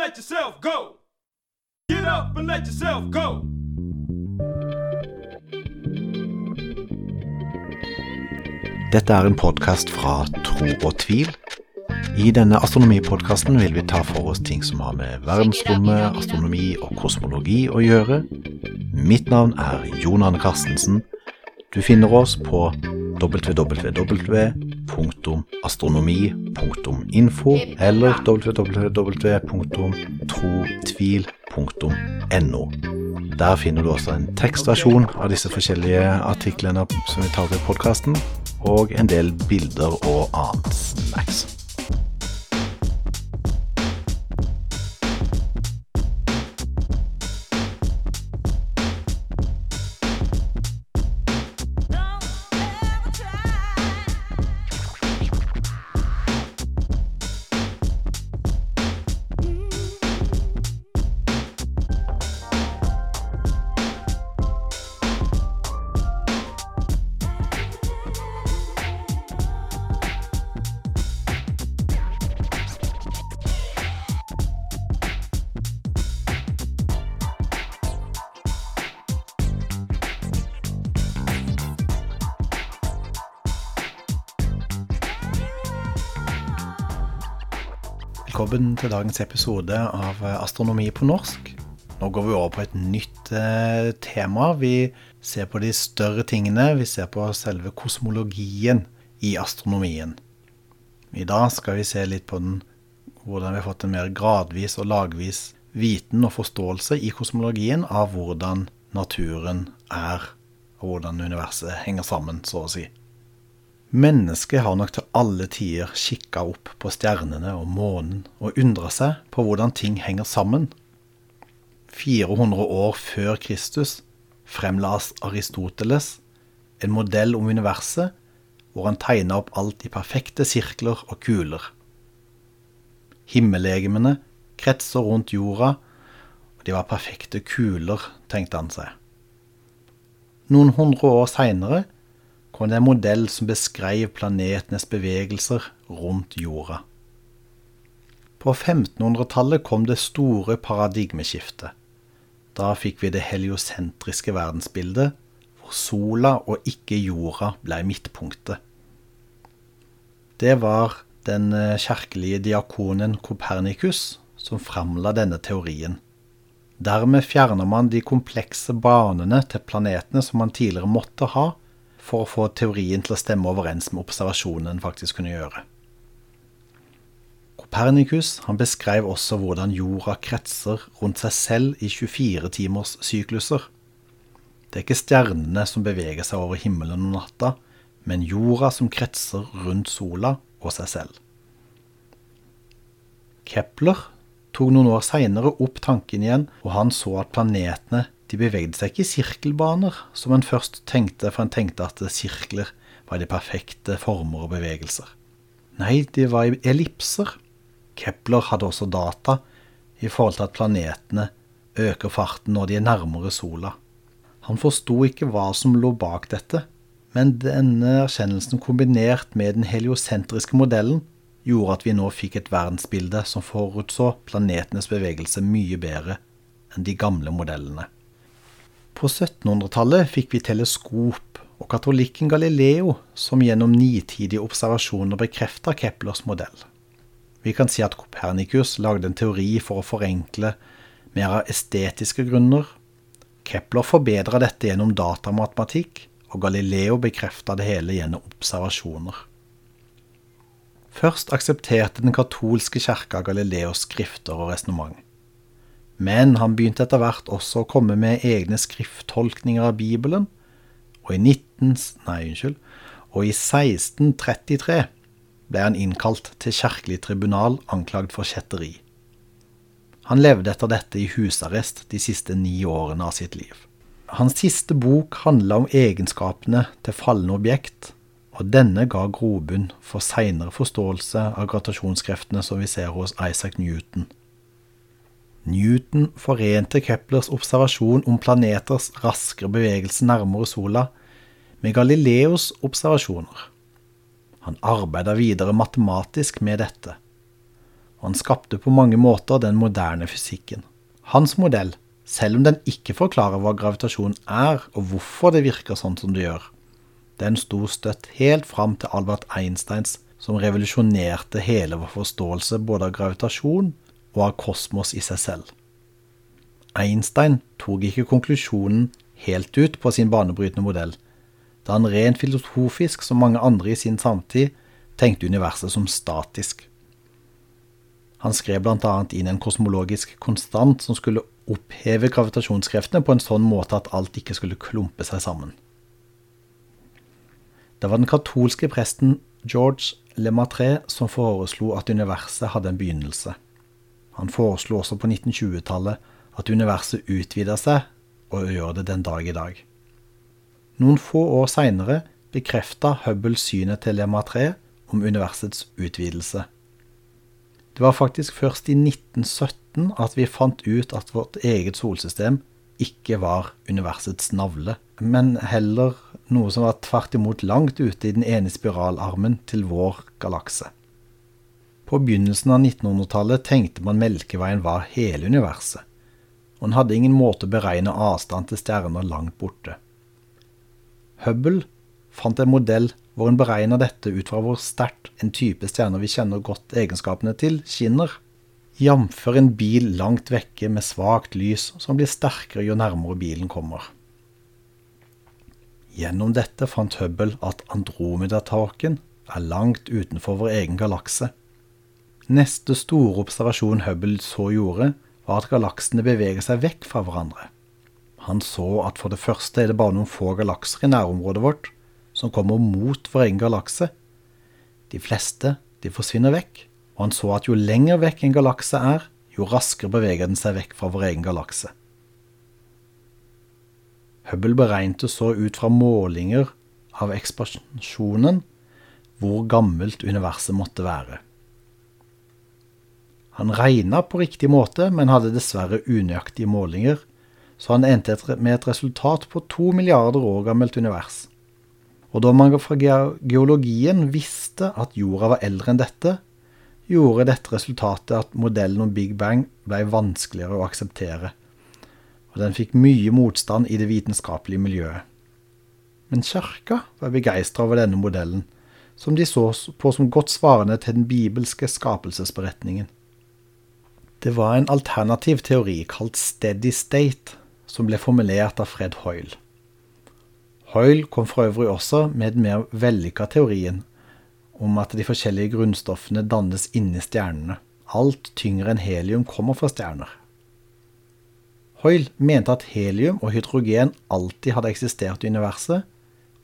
let yourself go. Get up and let yourself go. Dette er en podkast fra Tro og tvil. I denne astronomipodkasten vil vi ta for oss ting som har med verdensrommet, astronomi og kosmologi å gjøre. Mitt navn er Jon Arne Carstensen. Du finner oss på www.astronomi.info eller www.trotvil.no. Der finner du også en tekstversjon av disse forskjellige artiklene som vi tar opp i podkasten, og en del bilder og annet snacks. Velkommen til dagens episode av Astronomi på norsk. Nå går vi over på et nytt eh, tema. Vi ser på de større tingene. Vi ser på selve kosmologien i astronomien. I dag skal vi se litt på den, hvordan vi har fått en mer gradvis og lagvis viten og forståelse i kosmologien av hvordan naturen er, og hvordan universet henger sammen, så å si. Mennesket har nok til alle tider kikka opp på stjernene og månen og undra seg på hvordan ting henger sammen. 400 år før Kristus fremlas Aristoteles en modell om universet hvor han tegna opp alt i perfekte sirkler og kuler. Himmellegemene kretser rundt jorda, og de var perfekte kuler, tenkte han seg. Noen hundre år seinere kom det en modell som beskrev planetenes bevegelser rundt jorda. På 1500-tallet kom det store paradigmeskiftet. Da fikk vi det heliosentriske verdensbildet, hvor sola og ikke jorda ble midtpunktet. Det var den kjerkelige diakonen Kopernikus som framla denne teorien. Dermed fjerner man de komplekse banene til planetene som man tidligere måtte ha for å få teorien til å stemme overens med observasjonen den faktisk kunne gjøre. Kopernikus beskrev også hvordan jorda kretser rundt seg selv i 24 timers sykluser. Det er ikke stjernene som beveger seg over himmelen om natta, men jorda som kretser rundt sola og seg selv. Kepler tok noen år seinere opp tanken igjen, og han så at planetene de bevegde seg ikke i sirkelbaner, som en først tenkte, for en tenkte at sirkler var de perfekte former og bevegelser. Nei, de var i ellipser. Kepler hadde også data i forhold til at planetene øker farten når de er nærmere sola. Han forsto ikke hva som lå bak dette, men denne erkjennelsen kombinert med den heliosentriske modellen gjorde at vi nå fikk et verdensbilde som forutså planetenes bevegelse mye bedre enn de gamle modellene. På 1700-tallet fikk vi teleskop og katolikken Galileo som gjennom nitidige observasjoner bekrefta Keplers modell. Vi kan si at Kopernikus lagde en teori for å forenkle mer av estetiske grunner. Kepler forbedra dette gjennom datamatematikk, og Galileo bekrefta det hele gjennom observasjoner. Først aksepterte den katolske kirka Galileos skrifter og resonnement. Men han begynte etter hvert også å komme med egne skrifttolkninger av Bibelen, og i, 19, nei, unnskyld, og i 1633 ble han innkalt til kirkelig tribunal anklagd for kjetteri. Han levde etter dette i husarrest de siste ni årene av sitt liv. Hans siste bok handla om egenskapene til falne objekt, og denne ga grobunn for seinere forståelse av gratasjonskreftene som vi ser hos Isaac Newton. Newton forente Keplers observasjon om planeters raskere bevegelse nærmere sola med Galileos observasjoner. Han arbeida videre matematisk med dette, og han skapte på mange måter den moderne fysikken. Hans modell, selv om den ikke forklarer hva gravitasjon er og hvorfor det virker sånn som det gjør, den sto støtt helt fram til Albert Einsteins, som revolusjonerte hele vår forståelse både av gravitasjon og av kosmos i seg selv. Einstein tok ikke konklusjonen helt ut på sin banebrytende modell, da han rent filosofisk, som mange andre i sin samtid, tenkte universet som statisk. Han skrev bl.a. inn en kosmologisk konstant som skulle oppheve gravitasjonskreftene på en sånn måte at alt ikke skulle klumpe seg sammen. Det var den katolske presten George Lemaitre som foreslo at universet hadde en begynnelse. Han foreslo også på 1920-tallet at universet utvider seg, og gjør det den dag i dag. Noen få år seinere bekrefta Hubble synet til Lemaitre om universets utvidelse. Det var faktisk først i 1917 at vi fant ut at vårt eget solsystem ikke var universets navle, men heller noe som var tvert imot langt ute i den ene spiralarmen til vår galakse. På begynnelsen av 1900-tallet tenkte man Melkeveien var hele universet, og en hadde ingen måte å beregne avstand til stjerner langt borte. Hubble fant en modell hvor en beregner dette ut fra hvor sterkt en type stjerner vi kjenner godt egenskapene til, skinner. Jf. en bil langt vekke med svakt lys som blir sterkere jo nærmere bilen kommer. Gjennom dette fant Hubble at Andromeda-tåken er langt utenfor vår egen galakse. Neste store observasjon Hubble så gjorde, var at galaksene beveger seg vekk fra hverandre. Han så at for det første er det bare noen få galakser i nærområdet vårt, som kommer mot vår egen galakse. De fleste de forsvinner vekk, og han så at jo lenger vekk en galakse er, jo raskere beveger den seg vekk fra vår egen galakse. Hubble beregnet så ut fra målinger av ekspansjonen hvor gammelt universet måtte være. Han regna på riktig måte, men hadde dessverre unøyaktige målinger, så han endte med et resultat på to milliarder år gammelt univers. Og da man fra geologien visste at jorda var eldre enn dette, gjorde dette resultatet at modellen om Big Bang ble vanskeligere å akseptere, og den fikk mye motstand i det vitenskapelige miljøet. Men kirka var begeistra over denne modellen, som de så på som godt svarende til den bibelske skapelsesberetningen. Det var en alternativ teori kalt steady state, som ble formulert av Fred Hoyle. Hoyle kom for øvrig også med den mer vellykka teorien om at de forskjellige grunnstoffene dannes inni stjernene. Alt tyngre enn helium kommer fra stjerner. Hoyle mente at helium og hydrogen alltid hadde eksistert i universet,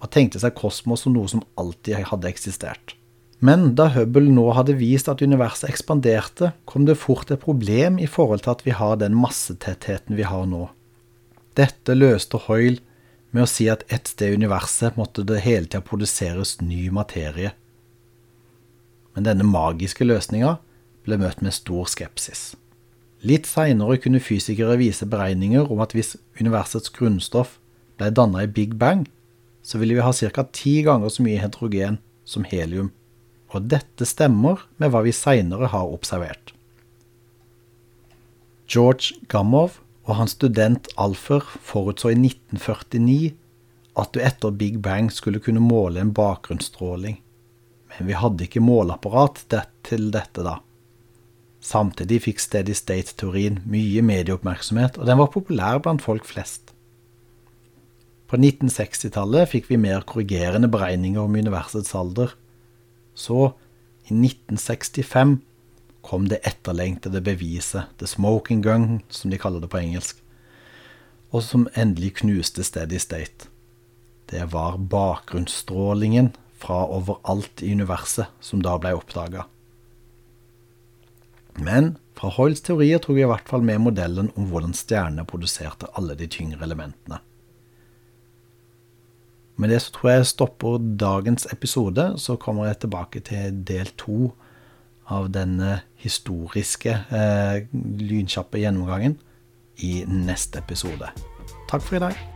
og tenkte seg kosmos som noe som alltid hadde eksistert. Men da Hubble nå hadde vist at universet ekspanderte, kom det fort et problem i forhold til at vi har den massetettheten vi har nå. Dette løste Hoyle med å si at et sted i universet måtte det hele tida produseres ny materie. Men denne magiske løsninga ble møtt med stor skepsis. Litt seinere kunne fysikere vise beregninger om at hvis universets grunnstoff ble danna i Big Bang, så ville vi ha ca. ti ganger så mye hydrogen som helium. Og dette stemmer med hva vi seinere har observert. George Gamow og hans student Alfer forutså i 1949 at du etter Big Bang skulle kunne måle en bakgrunnsstråling, men vi hadde ikke måleapparat til dette da. Samtidig fikk Steady State-teorien mye medieoppmerksomhet, og den var populær blant folk flest. På 1960-tallet fikk vi mer korrigerende beregninger om universets alder. Så, i 1965, kom det etterlengtede beviset, the smoking gun, som de kaller det på engelsk, og som endelig knuste Steady State. Det var bakgrunnsstrålingen fra overalt i universet som da ble oppdaga. Men fra Hoyles teorier tok vi i hvert fall med modellen om hvordan stjernene produserte alle de tyngre elementene. Med det så tror jeg stopper dagens episode, så kommer jeg tilbake til del to av denne historiske eh, lynkjappe gjennomgangen i neste episode. Takk for i dag.